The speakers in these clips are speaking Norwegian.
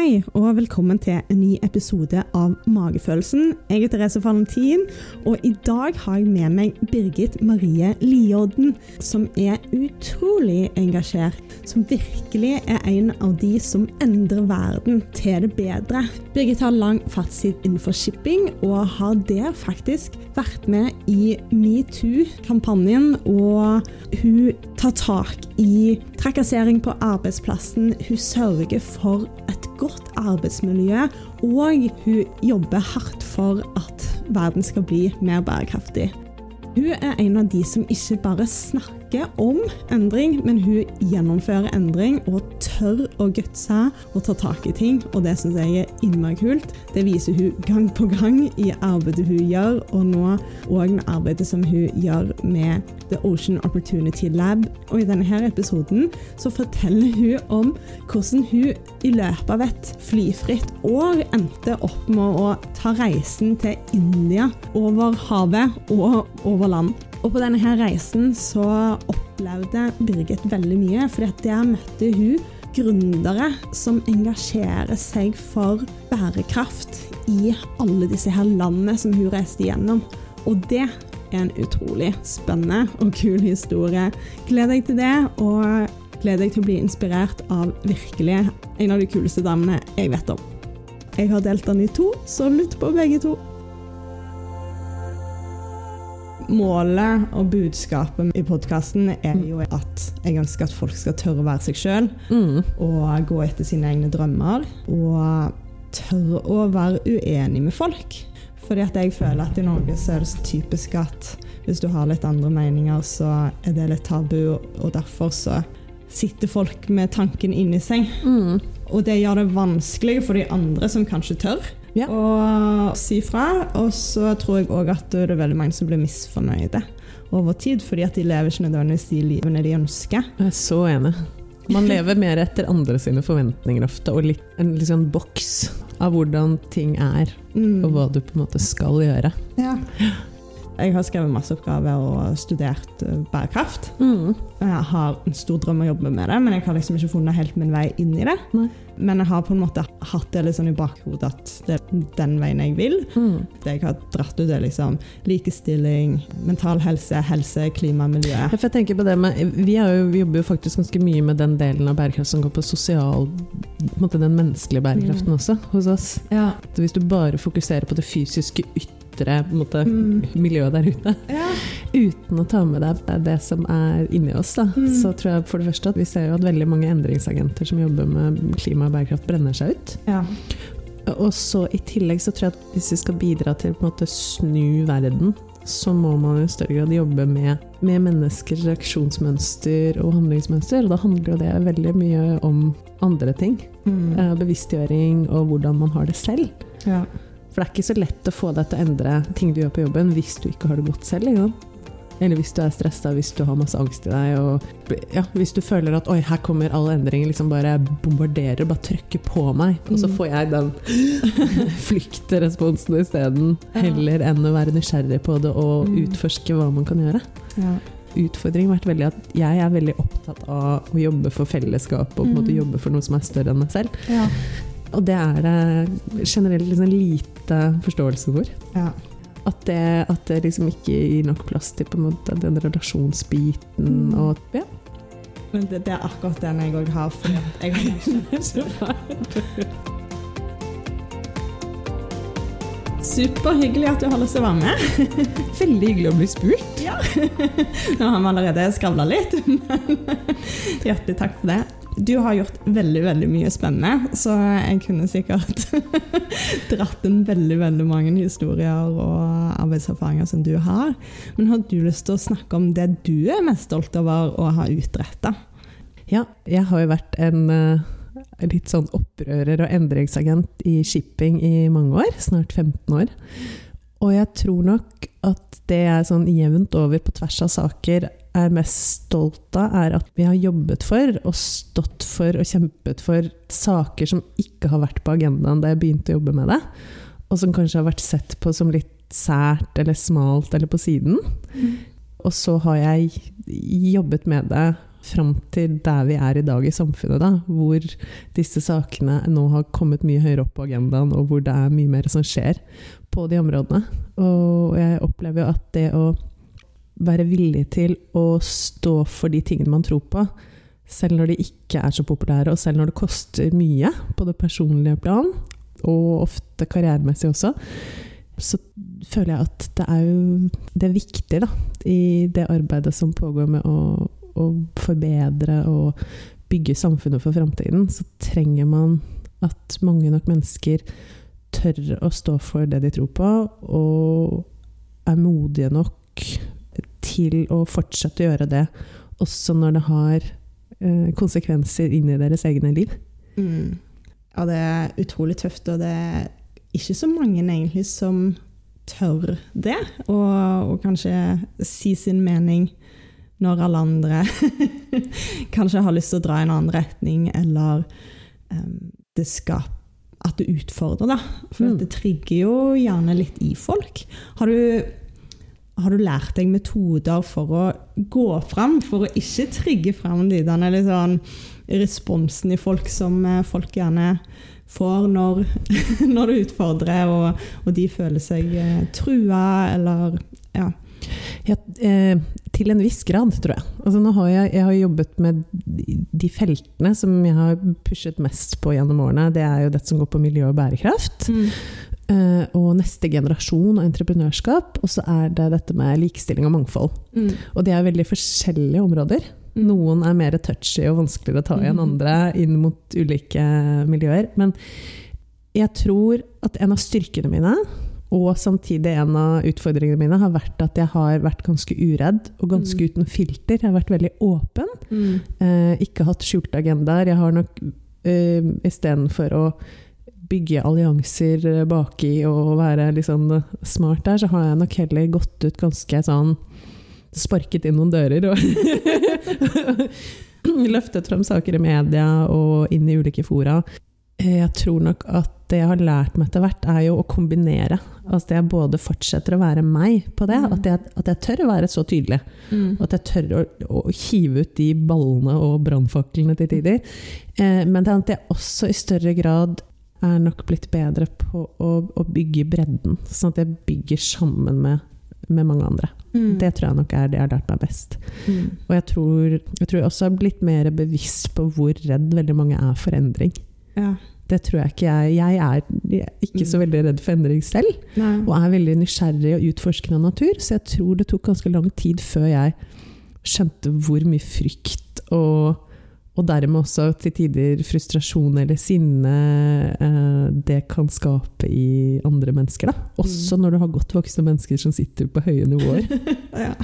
Hei, og velkommen til en ny episode av Magefølelsen. Jeg er Therese Valentin, og i dag har jeg med meg Birgit Marie Liodden, som er utrolig engasjert. Som virkelig er en av de som endrer verden til det bedre. Birgit har lang fartstid innenfor shipping, og har der faktisk vært med i metoo-kampanjen. Og hun tar tak i trakassering på arbeidsplassen. Hun sørger for et godt arbeidsmiljø, og hun jobber hardt for at verden skal bli mer bærekraftig. Hun er en av de som ikke bare snakker om endring, men hun gjennomfører endring og tør å gutse og ta tak i ting. Og det syns jeg er innmari kult. Det viser hun gang på gang i arbeidet hun gjør, og nå òg med arbeidet som hun gjør med The Ocean Opportunity Lab. Og i denne her episoden så forteller hun om hvordan hun i løpet av et flyfritt år endte opp med å ta reisen til India over havet og over land. Og på denne her reisen så opplevde Birgit veldig mye, for der møtte hun gründere som engasjerer seg for bærekraft i alle disse her landene som hun reiste gjennom. Og det er en utrolig spennende og kul historie. Gled deg til det, og gled deg til å bli inspirert av virkelig en av de kuleste damene jeg vet om. Jeg har delt den i to, så lytt på begge to. Målet og budskapet i podkasten er jo at jeg ønsker at folk skal tørre å være seg sjøl. Mm. Og gå etter sine egne drømmer. Og tørre å være uenig med folk. Fordi at jeg føler at i Norge så er det så typisk at hvis du har litt andre meninger, så er det litt tabu, og derfor så sitter folk med tanken inni seg. Mm. Og det gjør det vanskelig for de andre som kanskje tør Ja. å si fra. Og så tror jeg òg at det er veldig mange som blir misfornøyde over tid, fordi at de lever ikke nødvendigvis de livene de ønsker. Jeg er så enig. Man lever mer etter andre sine forventninger ofte, og litt, en litt sånn boks av hvordan ting er, Mm. og hva du på en måte skal gjøre. Ja. Jeg har skrevet masse oppgaver og studert eh, bærekraft. Mm. Jeg har en stor drøm å jobbe med det, men jeg har liksom ikke funnet helt min vei inn i det. Nei. Men jeg har på en måte hatt det litt sånn i bakhodet at det er den veien jeg vil. Mm. Det jeg har dratt ut, er liksom likestilling, mental helse, helse, klima, miljø. Jeg tenker på det med, vi, jo, vi jobber jo faktisk ganske mye med den delen av bærekraft som går på sosial på en måte Den menneskelige bærekraften Mm. også, hos oss. Ja. Hvis du bare fokuserer på det fysiske ytre en måte, Mm. miljøet der ute, ja. uten å ta med deg det som er inni oss, Mm. så tror jeg for det første at vi ser jo at veldig mange endringsagenter som jobber med klima og bærekraft, brenner seg ut. ja. Og så i tillegg så tror jeg at hvis vi skal bidra til på en måte snu verden, så må man i større grad jobbe med, med menneskers reaksjonsmønster og handlingsmønster. Og da handler jo det veldig mye om andre ting. Mm. Eh, bevisstgjøring og hvordan man har det selv. ja. For det er ikke så lett å få deg til å endre ting du gjør på jobben hvis du ikke har det godt selv. Ikke? Eller hvis du er stressa, hvis du har masse angst i deg. Og ja, hvis du føler at oi, her kommer all endring, liksom bare bombarderer, bare trykker på meg. Og så Mm. får jeg den flyktresponsen isteden. Heller enn å være nysgjerrig på det og Mm. utforske hva man kan gjøre. ja. Utfordringen har vært veldig at jeg er veldig opptatt av å jobbe for fellesskap og på en måte Mm. jobbe for noe som er større enn meg selv. ja. Og det er generelt liksom lite forståelse for. ja. At det, at det liksom ikke gir nok plass til måte den relasjonsbiten. Mm. Og, ja. Men det, det er akkurat den jeg òg har. For jeg har Superhyggelig at du har lyst til å være med. Veldig hyggelig å bli spurt. Ja. Nå har vi allerede skravla litt, men hjertelig takk for det. Du har gjort veldig veldig mye spennende, så jeg kunne sikkert dratt inn veldig veldig mange historier og arbeidserfaringer som du har. Men har du lyst til å snakke om det du er mest stolt over å ha utretta? Ja, jeg har jo vært en eh, litt sånn opprører og endringsagent i shipping i mange år. Snart 15 år. Og jeg tror nok at det jeg sånn jevnt over på tvers av saker er mest stolt av, er at vi har jobbet for og stått for og kjempet for saker som ikke har vært på agendaen da jeg begynte å jobbe med det, og som kanskje har vært sett på som litt sært eller smalt eller på siden. Og så har jeg jobbet med det fram til der vi er i dag i samfunnet, da, hvor disse sakene nå har kommet mye høyere opp på agendaen, og hvor det er mye mer som skjer på de områdene. Og jeg opplever jo at det å være villig til å stå for de tingene man tror på, selv når de ikke er så populære, og selv når det koster mye på det personlige plan, og ofte karrieremessig også, så føler jeg at det er jo det er viktig da, i det arbeidet som pågår med å, å forbedre og bygge samfunnet for framtiden, så trenger man at mange nok mennesker tør å stå for det de tror på, og er modige nok til å fortsette å gjøre det, også når det har eh, konsekvenser inn i deres egne liv. Mm. Ja, det er utrolig tøft, og det er ikke så mange egentlig som tør det. Og, og kanskje si sin mening når alle andre kanskje har lyst til å dra i en annen retning, eller um, det skaper at det utfordrer, da. For Mm. det trigger jo gjerne litt i folk. Har du, har du lært deg metoder for å gå fram, for å ikke trigge fram de denne sånn responsen i folk som eh, folk gjerne får når, når du utfordrer, og, og de føler seg eh, trua, eller ja. Ja, eh, til en viss grad, tror jeg. Altså, nå har jeg, jeg har jobbet med de, feltene som jeg har pushet mest på gjennom årene. Det er jo dette som går på miljø og bærekraft. Eh, og neste generasjon og entreprenørskap. Og så er det dette med likestilling og mangfold. Mm. Og det er veldig forskjellige områder. Noen er mer touchy og vanskeligere å ta i enn andre inn mot ulike miljøer. Men jeg tror at en av styrkene mine, og samtidig en av utfordringene mine, har vært at jeg har vært ganske uredd og ganske Mm. uten filter. Jeg har vært veldig åpen. Mm. Eh, ikke hatt skjulte agendaer. Jeg har nok eh, istedenfor å bygge allianser eh, baki og være liksom smart der, så har jeg nok heller gått ut ganske sånn Sparket inn noen dører og løftet frem saker i media og inn i ulike fora. Eh, Jeg tror nok at det jeg har lært meg etter hvert, er jo å kombinere. Altså at jeg både fortsetter å være meg på det, Mm. at jeg, at jeg tør å være så tydelig. Mm. At jeg tør å, å hive ut de ballene og brannfaklene til tider. Eh, men det at jeg også i større grad er nok blitt bedre på å, å bygge bredden. Sånn at jeg bygger sammen med, med mange andre. Mm. Det tror jeg nok er det jeg har lært meg best. Mm. Og jeg tror, jeg tror jeg også har blitt mer bevisst på hvor redd veldig mange er for endring. Ja. Det tror jeg ikke jeg Jeg er jeg er ikke så veldig redd for endring selv Nei. og er veldig nysgjerrig og utforskende av natur. Så jeg tror det tok ganske lang tid før jeg skjønte hvor mye frykt og, og dermed også til tider frustrasjon eller sinne eh, det kan skape i andre mennesker. Da. Også når du har godt voksne mennesker som sitter på høye nivåer. Ja.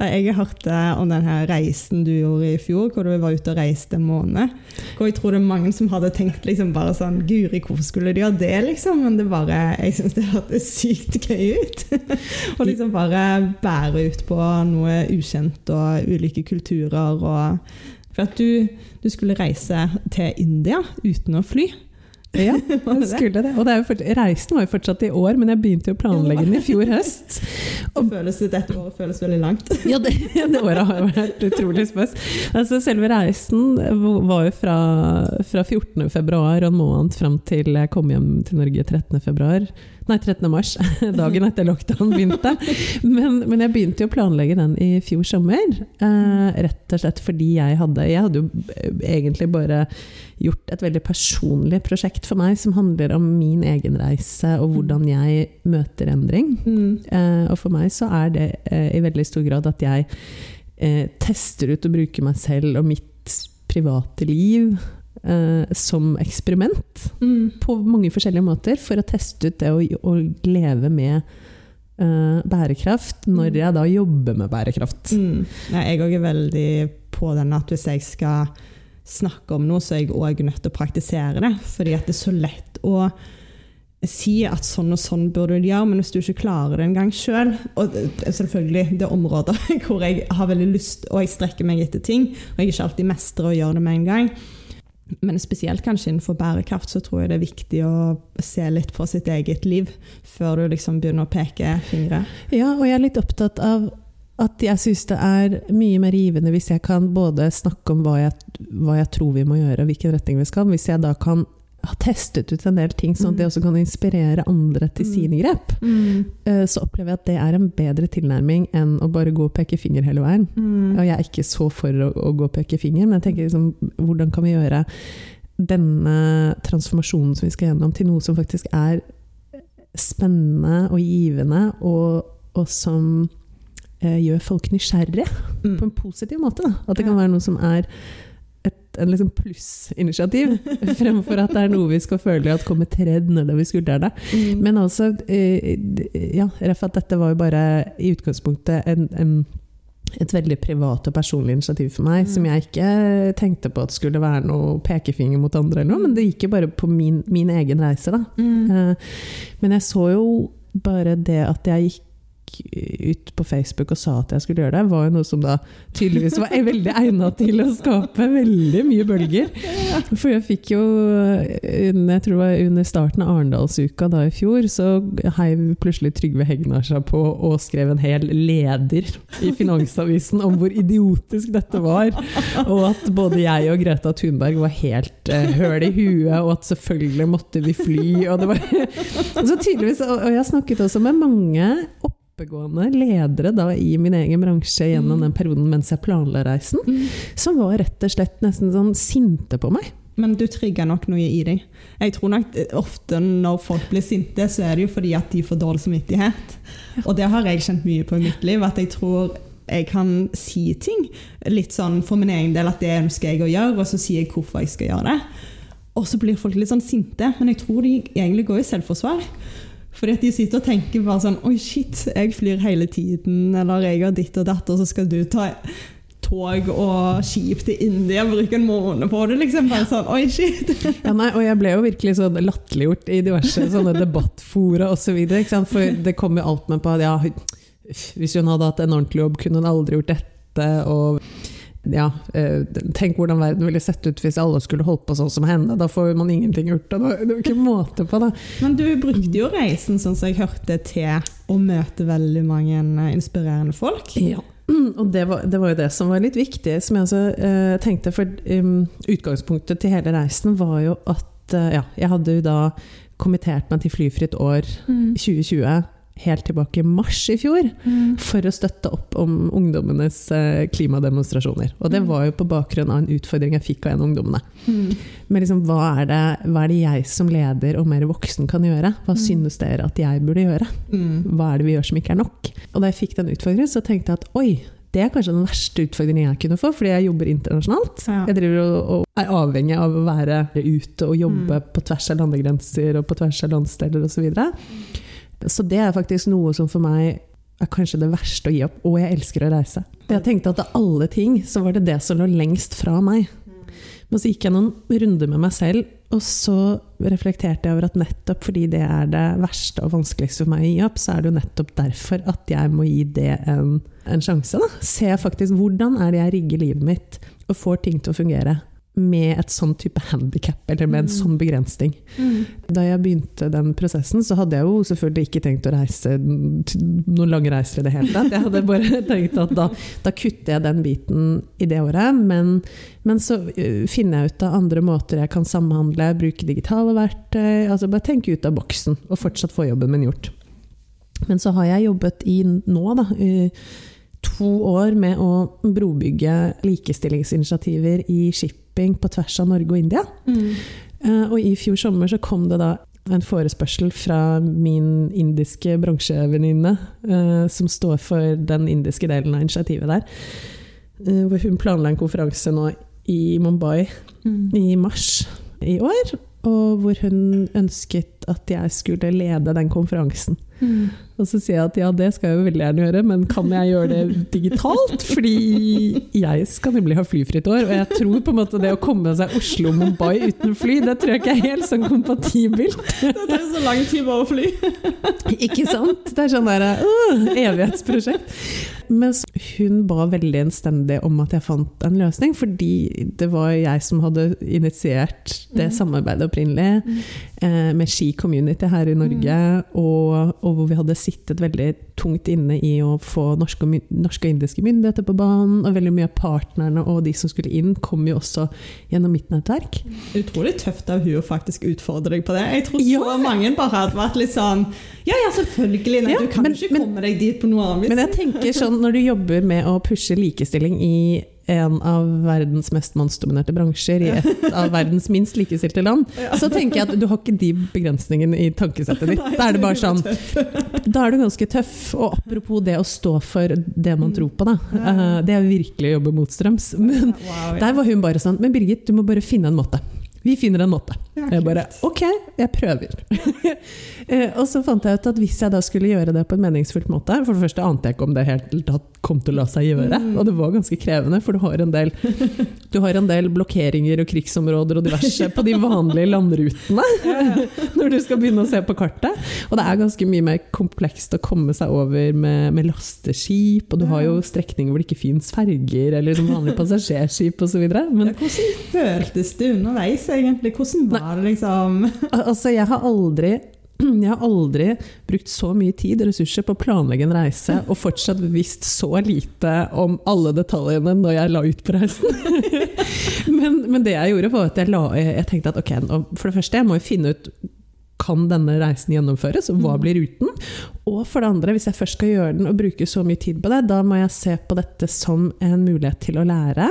Jeg har hørt om denne reisen du gjorde i fjor, hvor du var ute og reiste en måned. Hvor jeg tror det er mange som hadde tenkt liksom bare sånn Guri, hvorfor skulle de gjøre det, liksom? Men det bare, jeg syns det hørtes sykt gøy ut. og liksom bare bære ut på noe ukjent og ulike kulturer og For at du, du skulle reise til India uten å fly. Ja, jeg skulle det. Og det er jo fort, reisen var jo fortsatt i år, men jeg begynte jo å planlegge den i fjor høst. Og føles det, dette året føles veldig langt. Ja, det, det året har vært utrolig spes. Altså, selve reisen var jo fra, fra 14. februar og en måned fram til jeg kom hjem til Norge 13. Nei, 13. mars, dagen etter lockdown begynte. Men, men jeg begynte jo å planlegge den i fjor sommer. Eh, rett og slett fordi jeg hadde Jeg hadde jo egentlig bare gjort et veldig personlig prosjekt for meg, som handler om min egen reise og hvordan jeg møter endring. Mm. Eh, og for meg så er det eh, i veldig stor grad at jeg eh, tester ut og bruker meg selv og mitt private liv eh, som eksperiment Mm. på mange forskjellige måter for å teste ut det å, å leve med eh, bærekraft når jeg da jobber med bærekraft. Mm. Ja, jeg òg er veldig på den at hvis jeg skal snakke om noe, så er jeg òg nødt til å praktisere det. Fordi at det er så lett å si at sånn og sånn burde du gjøre, men hvis du ikke klarer det engang sjøl Og selvfølgelig, det er områder hvor jeg har veldig lyst, og jeg strekker meg etter ting, og jeg ikke alltid mestrer å gjøre det med en gang. Men spesielt kanskje innenfor bærekraft så tror jeg det er viktig å se litt på sitt eget liv før du liksom begynner å peke fingre. Ja, og jeg er litt opptatt av at jeg syns det er mye mer givende hvis jeg kan både snakke om hva jeg, hva jeg tror vi må gjøre, og hvilken retning vi skal. Hvis jeg da kan ha testet ut en del ting, sånn at det Mm. også kan inspirere andre til Mm. sine grep, mm. så opplever jeg at det er en bedre tilnærming enn å bare gå og peke finger hele veien. Mm. Og jeg er ikke så for å, å gå og peke finger, men jeg tenker liksom, hvordan kan vi gjøre denne transformasjonen som vi skal gjennom, til noe som faktisk er spennende og givende, og, og som eh, gjør folk nysgjerrige Mm. på en positiv måte. Da. At det kan være noe som er et en liksom plussinitiativ, fremfor at det er noe vi skal føle at kommer tredd nedover skuldrene. Mm. Men altså, eh, ja, ref at dette var jo bare i utgangspunktet en, en, et veldig privat og personlig initiativ for meg, Mm. som jeg ikke tenkte på at skulle være noe pekefinger mot andre, eller noe, men det gikk jo bare på min, min egen reise. Da. Mm. Eh, Men jeg så jo bare det at jeg gikk ut på Facebook og sa at jeg skulle gjøre det, var jo noe som da tydeligvis var veldig egnet til å skape veldig mye bølger. For jeg fikk jo, under- jeg tror det var under starten av Arendalsuka da i fjor, så heiv plutselig Trygve Hegnar seg på og skrev en hel leder i Finansavisen om hvor idiotisk dette var. Og at både jeg og Greta Thunberg var helt eh, høl i huet, og at selvfølgelig måtte vi fly. Og det var så tydeligvis, og jeg snakket også med mange oppegående ledere da i min egen bransje gjennom Mm. den perioden mens jeg planla reisen, Mm. som var rett og slett nesten sånn sinte på meg. Men du trigger nok noe i dem. Jeg tror nok eh, ofte når folk blir sinte, så er det jo fordi at de får dårlig samvittighet. Og det har jeg kjent mye på i mitt liv, at jeg tror jeg kan si ting litt sånn for min egen del at det ønsker jeg å gjøre, og så sier jeg hvorfor jeg skal gjøre det. Og så blir folk litt sånn sinte, men jeg tror de egentlig går i selvforsvar. Fordi at de sitter og tenker bare sånn Oi, shit, jeg flyr hele tiden, eller jeg har ditt og datt, og så skal du ta tog og skip til India, bruke en måned på det, liksom. Bare sånn, Oi, shit. Ja, nei, og jeg ble jo virkelig sånn latterliggjort i diverse sånne debattfora osv. For det kom jo alt med på at ja, hvis hun hadde hatt en ordentlig jobb, kunne hun aldri gjort dette. og ja, eh, Tenk hvordan verden ville sett ut hvis alle skulle holdt på sånn som henne. Da får man ingenting gjort. Det var- det var ikke måte på, det. Men du brukte jo reisen, sånn som jeg hørte, til å møte veldig mange inspirerende folk. Ja. Og det var, det var jo det som var litt viktig, som jeg også eh, tenkte. For um, utgangspunktet til hele reisen var jo at uh, ja, jeg hadde jo da kommittert meg til Flyfritt år 2020 helt tilbake i mars i fjor Mm. for å støtte opp om ungdommenes eh, klimademonstrasjoner. Og det Mm. var jo på bakgrunn av en utfordring jeg fikk av en av ungdommene. Mm. Men liksom, hva, er det, hva er det jeg som leder og mer voksen kan gjøre? Hva Mm. synes dere at jeg burde gjøre? Mm. Hva er det vi gjør som ikke er nok? Og da jeg fikk den utfordringen, så tenkte jeg at oi, det er kanskje den verste utfordringen jeg kunne få, fordi jeg jobber internasjonalt. Ja. Jeg driver og, og er avhengig av å være ute og jobbe Mm. på tvers av landegrenser og på tvers av landsdeler osv. Så, det er faktisk noe som for meg er kanskje det verste å gi opp. Og jeg elsker å reise. Jeg tenkte at av alle ting så var det det som lå lengst fra meg. Men så gikk jeg noen runder med meg selv, og så reflekterte jeg over at nettopp fordi det er det verste og vanskeligste for meg å gi opp, så er det jo nettopp derfor at jeg må gi det en, en sjanse. Da. Se faktisk hvordan er det jeg rigger livet mitt og får ting til å fungere med et sånn type handikap, eller med en Mm. sånn begrensning. Mm. Da jeg begynte den prosessen, så hadde jeg jo selvfølgelig ikke tenkt å reise noen lange reiser i det hele tatt. Jeg hadde bare tenkt at da, da kutter jeg den biten i det året. Men, men så øh, finner jeg ut av andre måter jeg kan samhandle, bruke digitale verktøy. altså Bare tenke ut av boksen, og fortsatt få jobben min gjort. Men så har jeg jobbet i nå, da. i To år med å brobygge likestillingsinitiativer i shipping på tvers av Norge og India. Mm. Eh, Og i fjor sommer så kom det da en forespørsel fra min indiske bransjevenninne, eh, som står for den indiske delen av initiativet der. eh, Hvor hun planla en konferanse nå i Mumbai Mm. i mars i år. Og hvor hun ønsket at jeg skulle lede den konferansen. Mm. Og så sier jeg at ja, det skal jeg jo veldig gjerne gjøre, men kan jeg gjøre det digitalt? Fordi jeg skal nemlig ha flyfritt år, og jeg tror på en måte det å komme seg Oslo-Mumbai uten fly, det tror jeg ikke er helt sånn kompatibelt. Det tar jo så lang tid bare å fly. Ikke sant? Det er sånn der uh, evighetsprosjekt. Mens hun ba veldig innstendig om at jeg fant en løsning, fordi det var jeg som hadde initiert det Mm. samarbeidet opprinnelig, Mm. eh, med Ski Community her i Norge, og, og hvor vi hadde sittet veldig tungt inne i å få norske og, norske og indiske myndigheter på banen. Og veldig mye av partnerne og de som skulle inn, kom jo også gjennom mitt nettverk. Utrolig tøft av hun å faktisk utfordre deg på det. Jeg tror Ja. så mange bare hadde vært litt sånn Ja, ja, selvfølgelig. Nei, Ja, du kan men- ikke men- komme deg dit på noe annet vis. Men jeg tenker sånn, når du jobber med å pushe likestilling i en av verdens mest mannsdominerte bransjer, i et av verdens minst likestilte land, så tenker jeg at du har ikke de begrensningene i tankesettet ditt. Da er det bare sånn. Da er du ganske tøff. Og apropos det å stå for det man Mm. tror på, da. Eh, Det er virkelig å jobbe motstrøms. Men der var hun bare sånn Men Birgit, du må bare finne en måte. Vi finner en måte. Jeg bare. OK, jeg prøver. Eh, og så fant jeg ut at hvis jeg da skulle gjøre det på en meningsfullt måte For det første ante jeg ikke om det helt tatt kom til å la seg gjøre. Mm. Og det var ganske krevende, for du har en del, du har en del blokkeringer og krigsområder og diverse på de vanlige landrutene. Når du skal begynne å se på kartet. Og det er ganske mye mer komplekst å komme seg over med, med lasteskip. Og du har jo strekninger hvor det ikke fins ferger eller som vanlige passasjerskip osv. Men Ja, hvordan føltes det underveis, egentlig? Hvordan var det liksom Altså, jeg har aldri jeg har aldri brukt så mye tid og ressurser på å planlegge en reise, og fortsatt visst så lite om alle detaljene når jeg la ut på reisen. men, men det jeg gjorde, var at jeg, la, jeg tenkte at ok, for det første, jeg må jo finne ut kan denne reisen gjennomføres, og hva Mm. blir ruten? Og for det andre, hvis jeg først skal gjøre den og bruke så mye tid på det, da må jeg se på dette som en mulighet til å lære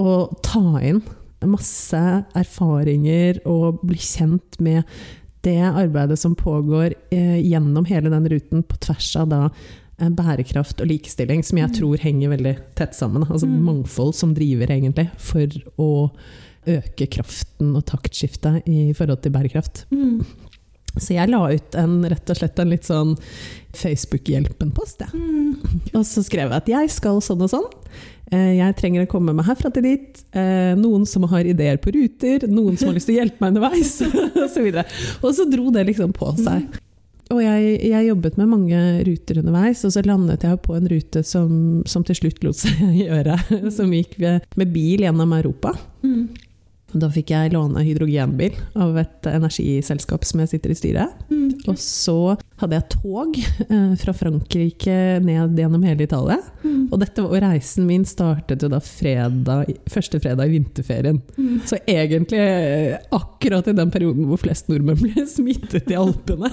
og ta inn masse erfaringer og bli kjent med det arbeidet som pågår eh, gjennom hele den ruten på tvers av da eh, bærekraft og likestilling, som jeg Mm. tror henger veldig tett sammen. Altså Mm. mangfold som driver, egentlig, for å øke kraften og taktskiftet i forhold til bærekraft. Mm. Så jeg la ut en, rett og slett en litt sånn Facebook-hjelpen-post. Ja. Mm. Og så skrev jeg at jeg skal sånn og sånn. Eh, Jeg trenger å komme meg herfra til dit. Eh, Noen som har ideer på ruter, noen som har lyst til å hjelpe meg underveis, osv. Og så dro det liksom på seg. Og jeg, jeg jobbet med mange ruter underveis, og så landet jeg på en rute som, som til slutt lot seg gjøre. Som gikk med, med bil gjennom Europa. Mm. Da fikk jeg låne hydrogenbil av et energiselskap som jeg sitter i styret. Mm. Og så hadde jeg tog eh, fra Frankrike ned gjennom hele Italia. Mm. Og, dette, og reisen min startet jo da fredag, første fredag i vinterferien. Mm. Så egentlig eh, akkurat i den perioden hvor flest nordmenn ble smittet i Alpene.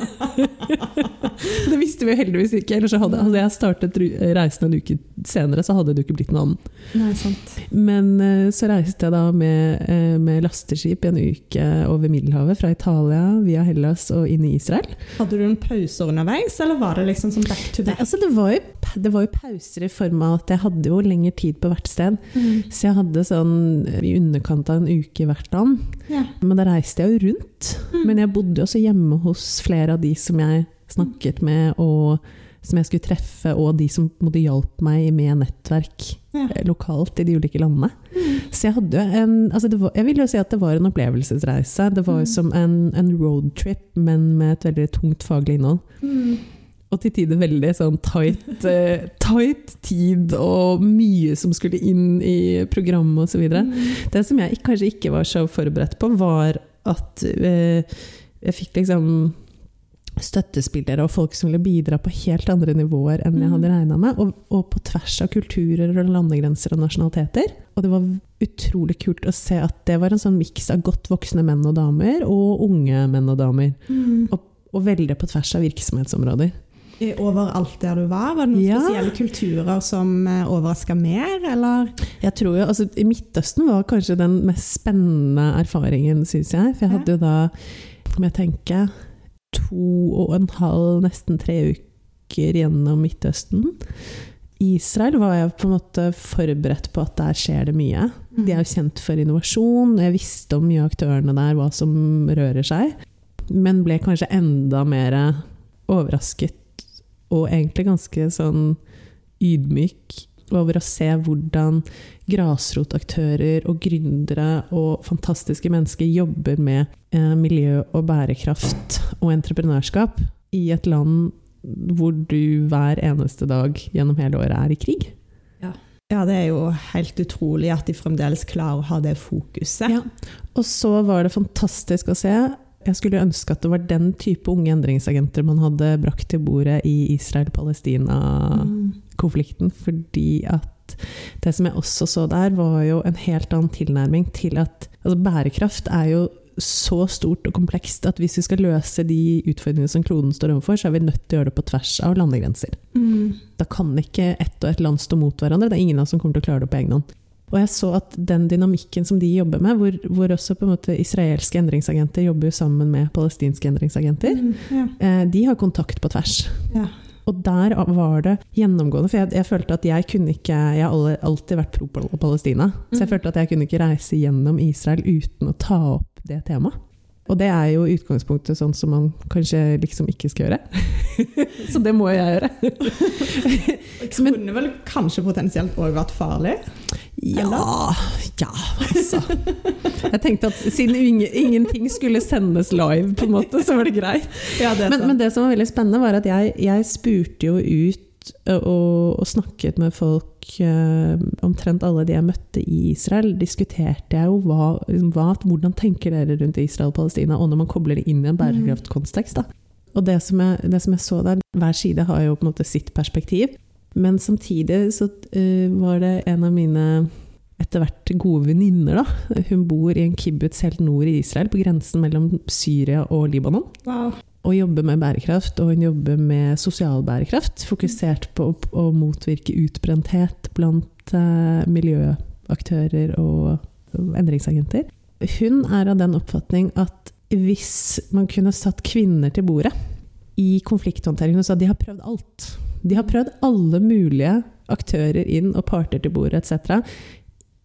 det visste vi heldigvis ikke. Ellers så hadde, hadde jeg startet reisen en uke senere, så hadde det jo ikke blitt noe annet. Nei, sant. Men eh, så reiste jeg da med, med lasteskip i en uke over Middelhavet, fra Italia via Hellas og inn i Israel. Hadde du en pause underveis, eller var det liksom som back to Nei, back? altså det, var jo, det var jo pauser i form av at jeg hadde jo lengre tid på hvert sted. Mm. Så jeg hadde sånn i underkant av en uke hvert land. Ja. Men da reiste jeg jo rundt. Mm. Men jeg bodde jo også hjemme hos flere av de som jeg snakket med, og som jeg skulle treffe, og de som måtte hjalp meg med nettverk Ja. eh, lokalt i de ulike landene. Mm. Så jeg hadde jo en altså det var, Jeg vil jo si at det var en opplevelsesreise. Det var jo Mm. som en, en roadtrip, men med et veldig tungt faglig innhold. Mm. Og til tider veldig sånn tight, eh, tight tid og mye som skulle inn i programmet osv. Mm. Det som jeg kanskje ikke var så forberedt på, var at eh, jeg fikk liksom støttespillere og folk som ville bidra på helt andre nivåer enn jeg Mm. hadde regna med, og, og på tvers av kulturer og landegrenser og nasjonaliteter. Og det var utrolig kult å se at det var en sånn miks av godt voksne menn og damer, og unge menn og damer. Mm. Og veldig på tvers av virksomhetsområder. I- Overalt der du var, var det noen Ja. spesielle kulturer som overraska mer, eller? Jeg tror jo, altså I Midtøsten var kanskje den mest spennende erfaringen, syns jeg. For jeg hadde jo da, om jeg tenker, to og en halv, nesten tre uker gjennom Midtøsten. Israel var jeg på en måte forberedt på at der skjer det mye. De er jo kjent for innovasjon, jeg visste om mye av aktørene der, hva som rører seg. Men ble kanskje enda mer overrasket, og egentlig ganske sånn ydmyk over å se hvordan grasrotaktører og gründere og fantastiske mennesker jobber med eh, miljø og bærekraft og entreprenørskap i et land hvor du hver eneste dag gjennom hele året er i krig. Ja, det er jo helt utrolig at de fremdeles klarer å ha det fokuset. Ja. Og så var det fantastisk å se jeg skulle ønske at det var den type unge endringsagenter man hadde brakt til bordet i Israel-Palestina-konflikten. Fordi at det som jeg også så der, var jo en helt annen tilnærming til at altså Bærekraft er jo så stort og komplekst at hvis vi skal løse de utfordringene som kloden står overfor, så er vi nødt til å gjøre det på tvers av landegrenser. Mm. Da kan ikke ett og ett land stå mot hverandre. Det er ingen oss som kommer til å klare det på egen hånd. Og jeg så at den dynamikken som de jobber med, hvor, hvor også på en måte israelske endringsagenter jobber jo sammen med palestinske endringsagenter, Mm, ja. eh, de har kontakt på tvers. Ja. Og der var det gjennomgående, for jeg, jeg følte at jeg kunne ikke Jeg har alltid vært pro Palestina, så jeg Mm. følte at jeg kunne ikke reise gjennom Israel uten å ta opp det temaet. Og det er jo utgangspunktet sånn som man kanskje liksom ikke skal gjøre. så det må jeg gjøre. Det kunne vel kanskje potensielt òg vært farlig? Ja, ja, altså. Jeg tenkte at siden ingenting skulle sendes live, på en måte, så var det greit. Ja, det Men, men det som var veldig spennende, var at jeg, jeg spurte jo ut og, og snakket med folk eh, Omtrent alle de jeg møtte i Israel, diskuterte jeg jo hva, liksom, hva hvordan tenker dere rundt Israel og Palestina, og når man kobler det inn i en bærekraftkontekst. da. Og det som, jeg, det som jeg så der, hver side har jo på en måte sitt perspektiv, men samtidig så eh, var det en av mine etter hvert gode venninner, da. Hun bor i en kibbutz helt nord i Israel, på grensen mellom Syria og Libanon Wow. og jobber med bærekraft, og hun jobber med sosial bærekraft, fokusert på å, å motvirke utbrenthet blant eh, miljøaktører og, endringsagenter. Hun er av den oppfatning at hvis man kunne satt kvinner til bordet i konflikthåndtering og sa de har prøvd alt, de har prøvd alle mulige aktører inn og parter til bordet etc.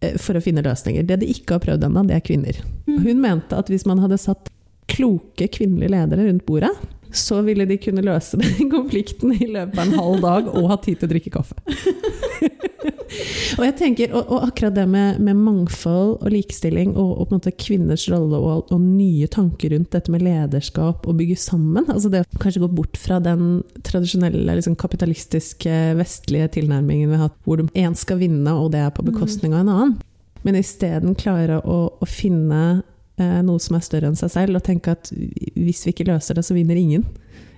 eh, for å finne løsninger. Det de ikke har prøvd ennå, det er kvinner. Mm. Hun mente at hvis man hadde satt kloke kvinnelige ledere rundt bordet, så ville de kunne løse den konflikten i løpet av en halv dag og ha tid til å drikke kaffe. og jeg tenker, og, og akkurat det med, med mangfold og likestilling og, og på en måte kvinners rolle og, og nye tanker rundt dette med lederskap og bygge sammen altså Det å kanskje gå bort fra den tradisjonelle liksom, kapitalistiske vestlige tilnærmingen vi har hatt, hvor én skal vinne, og det er på bekostning av en annen. Men isteden klare å, å finne noe som er større enn seg selv, og tenke at hvis vi ikke løser det, så vinner ingen.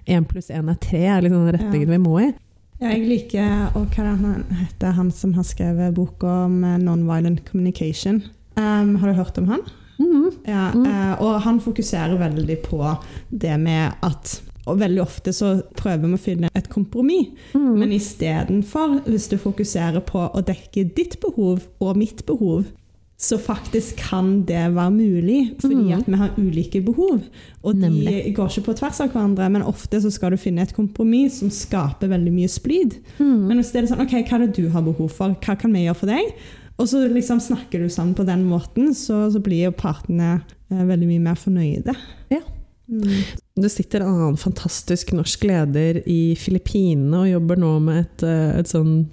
Én pluss én er tre, er liksom den retningen Ja. vi må i. Ja, jeg liker Og hva det han heter, han som har skrevet boka om eh, non-violent communication? Um, har du hørt om han? Mhm. Ja, Mm. eh, og han fokuserer veldig på det med at og veldig ofte så prøver vi å finne et kompromiss, Mm. men istedenfor, hvis du fokuserer på å dekke ditt behov og mitt behov, så faktisk kan det være mulig, fordi Mhm. at vi har ulike behov. Og de Nemlig. går ikke på tvers av hverandre, men ofte så skal du finne et kompromiss som skaper veldig mye splid. Mm. Men hvis det er sånn, ok, hva er det du har behov for? Hva kan vi gjøre for deg? Og så liksom snakker du sammen på den måten, så, så blir jo partene eh, veldig mye mer fornøyde. Ja. Mm. Det sitter en annen fantastisk norsk leder i Filippinene og jobber nå med et, eh, et sånn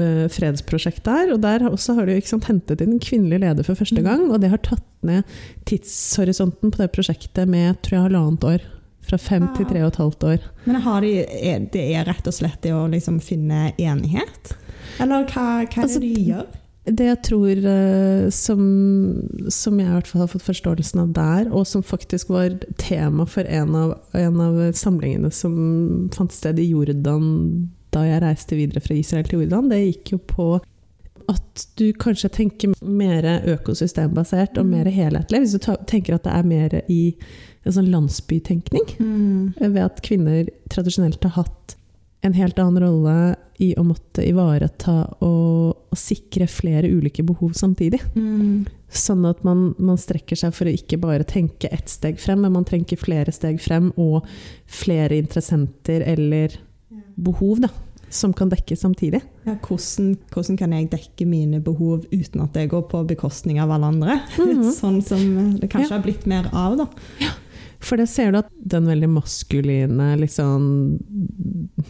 eh, fredsprosjekt der. Og der også har de jo sant, hentet inn en kvinnelig leder for første Mm. gang. Og det har tatt ned tidshorisonten på det prosjektet med tror jeg, halvannet år. Fra fem til tre og et halvt år. Men har de, er, det er rett og slett det å liksom finne enighet? Eller hva, hva er Altså, det de gjør? Det jeg tror eh, som, som jeg i hvert fall har fått forståelsen av der, og som faktisk var tema for en av, en av samlingene som fant sted i Jordan da jeg reiste videre fra Israel til Jordan, det gikk jo på at du kanskje tenker mer økosystembasert og mer helhetlig. Hvis du tenker at det er mer i en sånn landsbytenkning Mm. ved at kvinner tradisjonelt har hatt en helt annen rolle i å måtte ivareta og, og sikre flere ulike behov samtidig. Mm. Sånn at man, man strekker seg for å ikke bare tenke ett steg frem, men man trenger flere steg frem og flere interessenter eller behov da, som kan dekkes samtidig. Ja, hvordan, hvordan kan jeg dekke mine behov uten at det går på bekostning av alle andre? Mhm. sånn som det kanskje Ja. har blitt mer av, da. For det ser du at den veldig maskuline, litt sånn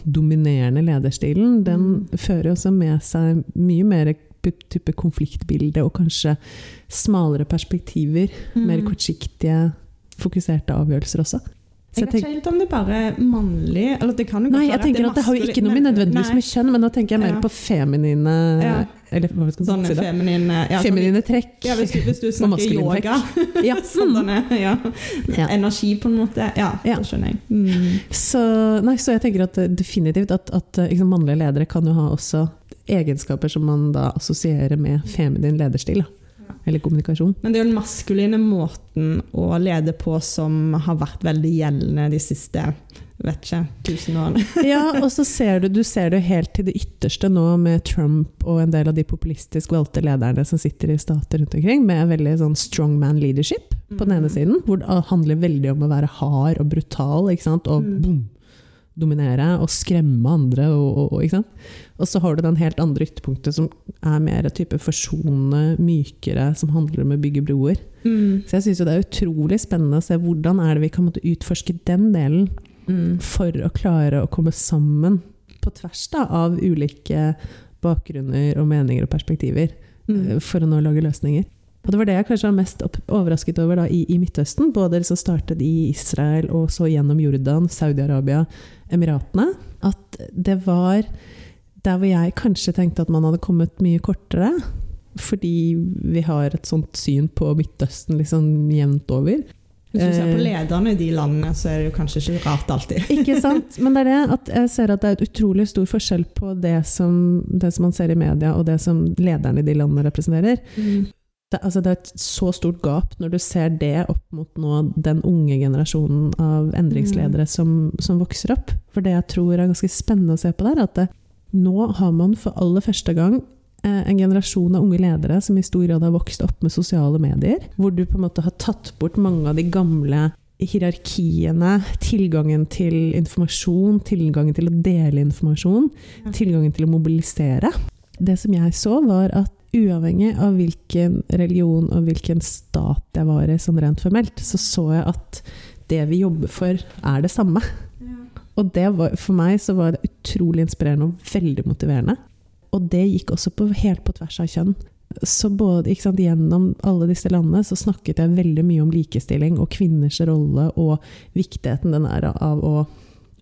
dominerende lederstilen, den fører også med seg mye mer type konfliktbilde og kanskje smalere perspektiver. Mer Mm. kortsiktige, fokuserte avgjørelser også. Så Jeg vet ikke helt om det bare er mannlig eller det kan jo Nei, jeg tenker er at det har jo ikke noe med nødvendigvis med kjønn, men da tenker jeg mer Ja. på feminine Ja. Eller hva skal man si da? feminine ja, Feminine trekk. Ja, hvis du, hvis du snakker yoga. Ja. Sånne, ja. Ja. Energi, på en måte. Ja, Ja. det skjønner jeg. Mm. Så, nei, så jeg tenker at eh, definitivt at, at liksom, mannlige ledere kan jo ha også egenskaper som man da assosierer med feminin lederstil. Da. Eller kommunikasjon. Men det er jo den maskuline måten å lede på som har vært veldig gjeldende de siste vet ikke, tusen årene. Ja, og så ser du, du ser det helt til det ytterste nå med Trump og en del av de populistisk valgte lederne som sitter i stater rundt omkring, med veldig sånn strongman leadership på den ene Mm. siden, hvor det handler veldig om å være hard og brutal, ikke sant, og Mm. boom, dominere og skremme andre, og, og, og. Og så har du den helt andre ytterpunktet som er mer type forsonende, mykere, som handler om å bygge broer. Mm. Så jeg syns det er utrolig spennende å se hvordan er det vi kan måtte utforske den delen Mm. for å klare å komme sammen på tvers da, av ulike bakgrunner og meninger og perspektiver Mm. eh, for å nå lage løsninger. Og Det var det jeg kanskje var mest overrasket over da, i, i Midtøsten. Både som startet i Israel og så gjennom Jordan, Saudi-Arabia, Emiratene. At det var der hvor jeg kanskje tenkte at man hadde kommet mye kortere. Fordi vi har et sånt syn på Midtøsten liksom jevnt over. Hvis du ser på Eh. lederne i de landene, så er det jo kanskje ikke rart alltid. Ikke sant? Men det er det at jeg ser at det er et utrolig stor forskjell på det som, det som man ser i media, og det som lederne i de landene representerer. Mm. Det, altså det er et så stort gap når du ser det opp mot nå den unge generasjonen av endringsledere som, som vokser opp. For det jeg tror er ganske spennende å se på der, er at det, nå har man for aller første gang eh, en generasjon av unge ledere som i stor grad har vokst opp med sosiale medier, hvor du på en måte har tatt bort mange av de gamle hierarkiene, tilgangen til informasjon, tilgangen til å dele informasjon, Ja. tilgangen til å mobilisere. Det som jeg så, var at uavhengig av hvilken religion og hvilken stat jeg var i sånn rent formelt, så så jeg at det vi jobber for, er det samme. Og det var, for meg så var det utrolig inspirerende og veldig motiverende. Og det gikk også på, helt på tvers av kjønn. Så både, sant, Gjennom alle disse landene så snakket jeg veldig mye om likestilling og kvinners rolle og viktigheten den er av å,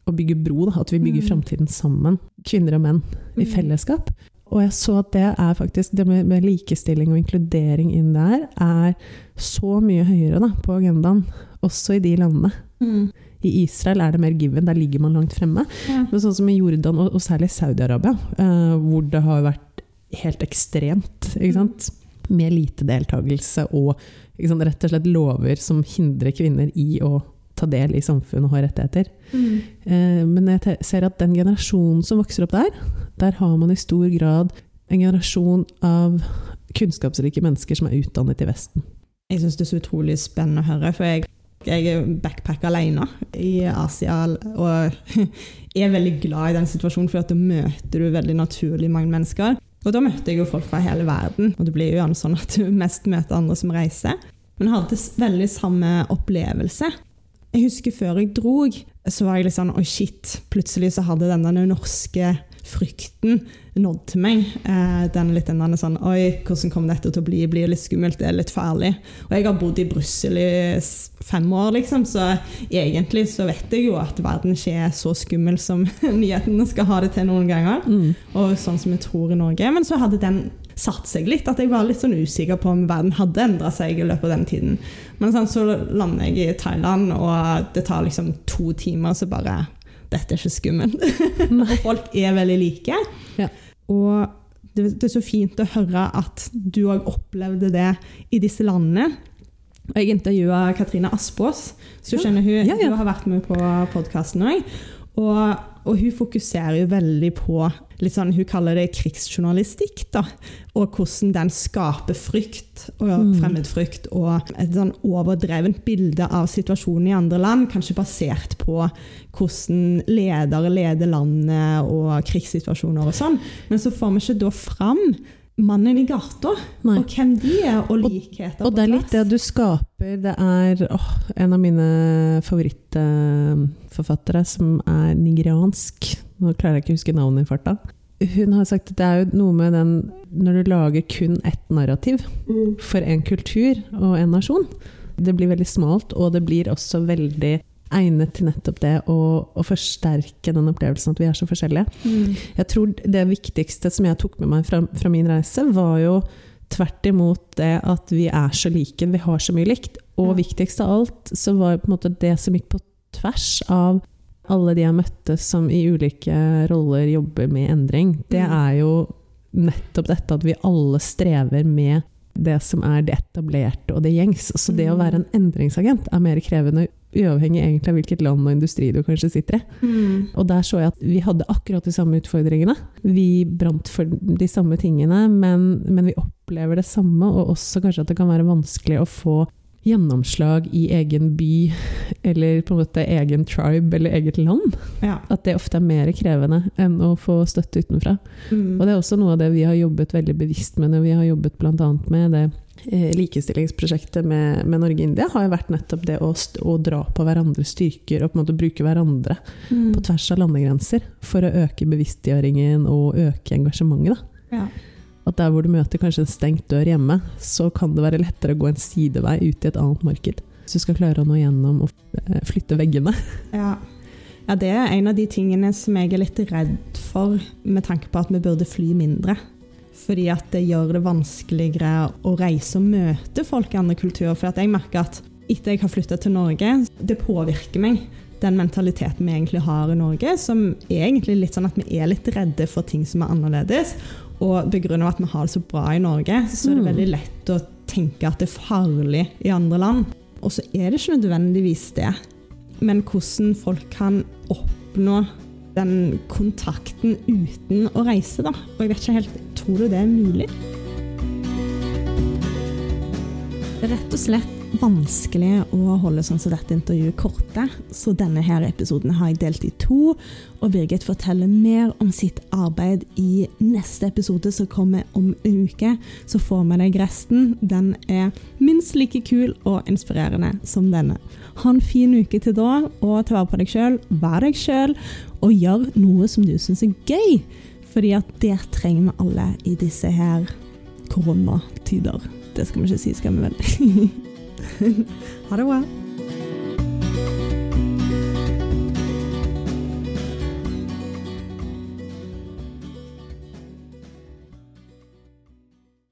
å bygge bro. Da, at vi bygger Mm. framtiden sammen. Kvinner og menn i Mm. fellesskap. Og jeg så at det er faktisk, det med, med likestilling og inkludering inn der, er så mye høyere da, på agendaen, også i de landene. Mm. I Israel er det mer given, der ligger man langt fremme. Ja. Men sånn som i Jordan, og, og særlig Saudi-Arabia, eh, hvor det har vært helt ekstremt, med lite deltakelse og rett og slett lover som hindrer kvinner i å ta del i samfunnet og ha rettigheter. Mm. Eh, men jeg ser at den generasjonen som vokser opp der, der har man i stor grad en generasjon av kunnskapsrike mennesker som er utdannet i Vesten. Jeg syns det er så utrolig spennende å høre, for jeg, jeg backpacker alene i Asia og er veldig glad i den situasjonen, for da møter du veldig naturlig mange mennesker. Og da møtte jeg jo folk fra hele verden, og det blir jo gjerne sånn at du mest møter andre som reiser. Men jeg hadde veldig samme opplevelse. Jeg husker før jeg drog, så var jeg litt sånn Oi, shit. Plutselig så hadde den norske frykten nådd til meg. Eh, den litt den sånn Oi, hvordan kommer dette til å bli? Blir litt skummelt? Det er litt farlig. Og jeg har bodd i Brussel i fem år, liksom, så egentlig så vet jeg jo at verden ikke er så skummel som nyhetene skal ha det til noen ganger. Og sånn som vi tror i Norge. Men så hadde den satt seg litt. At jeg var litt sånn usikker på om verden hadde endra seg i løpet av den tiden. Men sånn, så lander jeg i Thailand, og det tar liksom to timer, så bare Dette er ikke skummelt. og folk er veldig like. Ja. Og det, det er så fint å høre at du òg opplevde det i disse landene. Og Jeg intervjua Katrine Aspås, så Ja. kjenner hun, Ja, ja. hun har vært med på podkasten òg. Og, og hun fokuserer jo veldig på litt sånn, Hun kaller det krigsjournalistikk. da, Og hvordan den skaper frykt og Mm. fremmedfrykt. Og et sånn overdrevent bilde av situasjonen i andre land, kanskje basert på hvordan ledere leder landet og krigssituasjoner og sånn. Men så får vi ikke da fram mannen i gata, Nei. og hvem de er, og likheter Og på det er litt det du skaper. Det er åh, en av mine favorittforfattere som er nigeriansk. Nå klarer jeg ikke å huske navnet i farta. Hun har sagt at det er jo noe med den Når du lager kun ett narrativ for en kultur og en nasjon, det blir veldig smalt, og det blir også veldig egnet til nettopp det å, å forsterke den opplevelsen at vi er så forskjellige. Mm. Jeg tror det viktigste som jeg tok med meg fra, fra min reise, var jo tvert imot det at vi er så like, vi har så mye likt. Og Ja. viktigst av alt så var det som gikk på tvers av alle de jeg møtte som i ulike roller jobber med endring, det Mm. er jo nettopp dette at vi alle strever med det som er det etablerte og det gjengs. Så det å Mm. være en endringsagent er mer krevende, uavhengig egentlig av hvilket land og industri du kanskje sitter i. Mm. Og der så jeg at vi hadde akkurat de samme utfordringene. Vi brant for de samme tingene, men, men vi opplever det samme, og også kanskje at det kan være vanskelig å få gjennomslag i egen by, eller på en måte egen tribe eller eget land. Ja. At det ofte er mer krevende enn å få støtte utenfra. Mm. Og det er også noe av det vi har jobbet veldig bevisst med når vi har jobbet bl.a. med det likestillingsprosjektet med, med Norge-India, har jo vært nettopp det å, å dra på hverandres styrker og på en måte bruke hverandre Mm. på tvers av landegrenser for å øke bevisstgjøringen og øke engasjementet. Da. Ja. At der hvor du møter kanskje en stengt dør hjemme, så kan det være lettere å gå en sidevei ut i et annet marked. Hvis du skal klare å nå gjennom og eh, flytte veggene. Ja. ja, det er en av de tingene som jeg er litt redd for, med tanke på at vi burde fly mindre. Fordi at det gjør det vanskeligere å reise og møte folk i andre kulturer. For at jeg merker at etter jeg har flytta til Norge, det påvirker meg. Den mentaliteten vi egentlig har i Norge, som er egentlig litt sånn at vi er litt redde for ting som er annerledes. Og begrunnet at vi har det så bra i Norge, så er det Mm. veldig lett å tenke at det er farlig i andre land. Og så er det ikke nødvendigvis det men hvordan folk kan oppnå den kontakten uten å reise, da. Og jeg vet ikke helt Tror du det er mulig? Det er rett og slett vanskelig å holde sånn som dette intervjuet korte, så denne her episoden har jeg delt i to. Og Birgit forteller mer om sitt arbeid i neste episode som kommer om en uke. Så får vi deg resten. Den er minst like kul og inspirerende som denne. Ha en fin uke til da, og ta vare på deg sjøl. Vær deg sjøl, og gjør noe som du syns er gøy. Fordi at det trenger vi alle i disse her koronatider. Det skal vi ikke si, skal vi vel? ha det bra.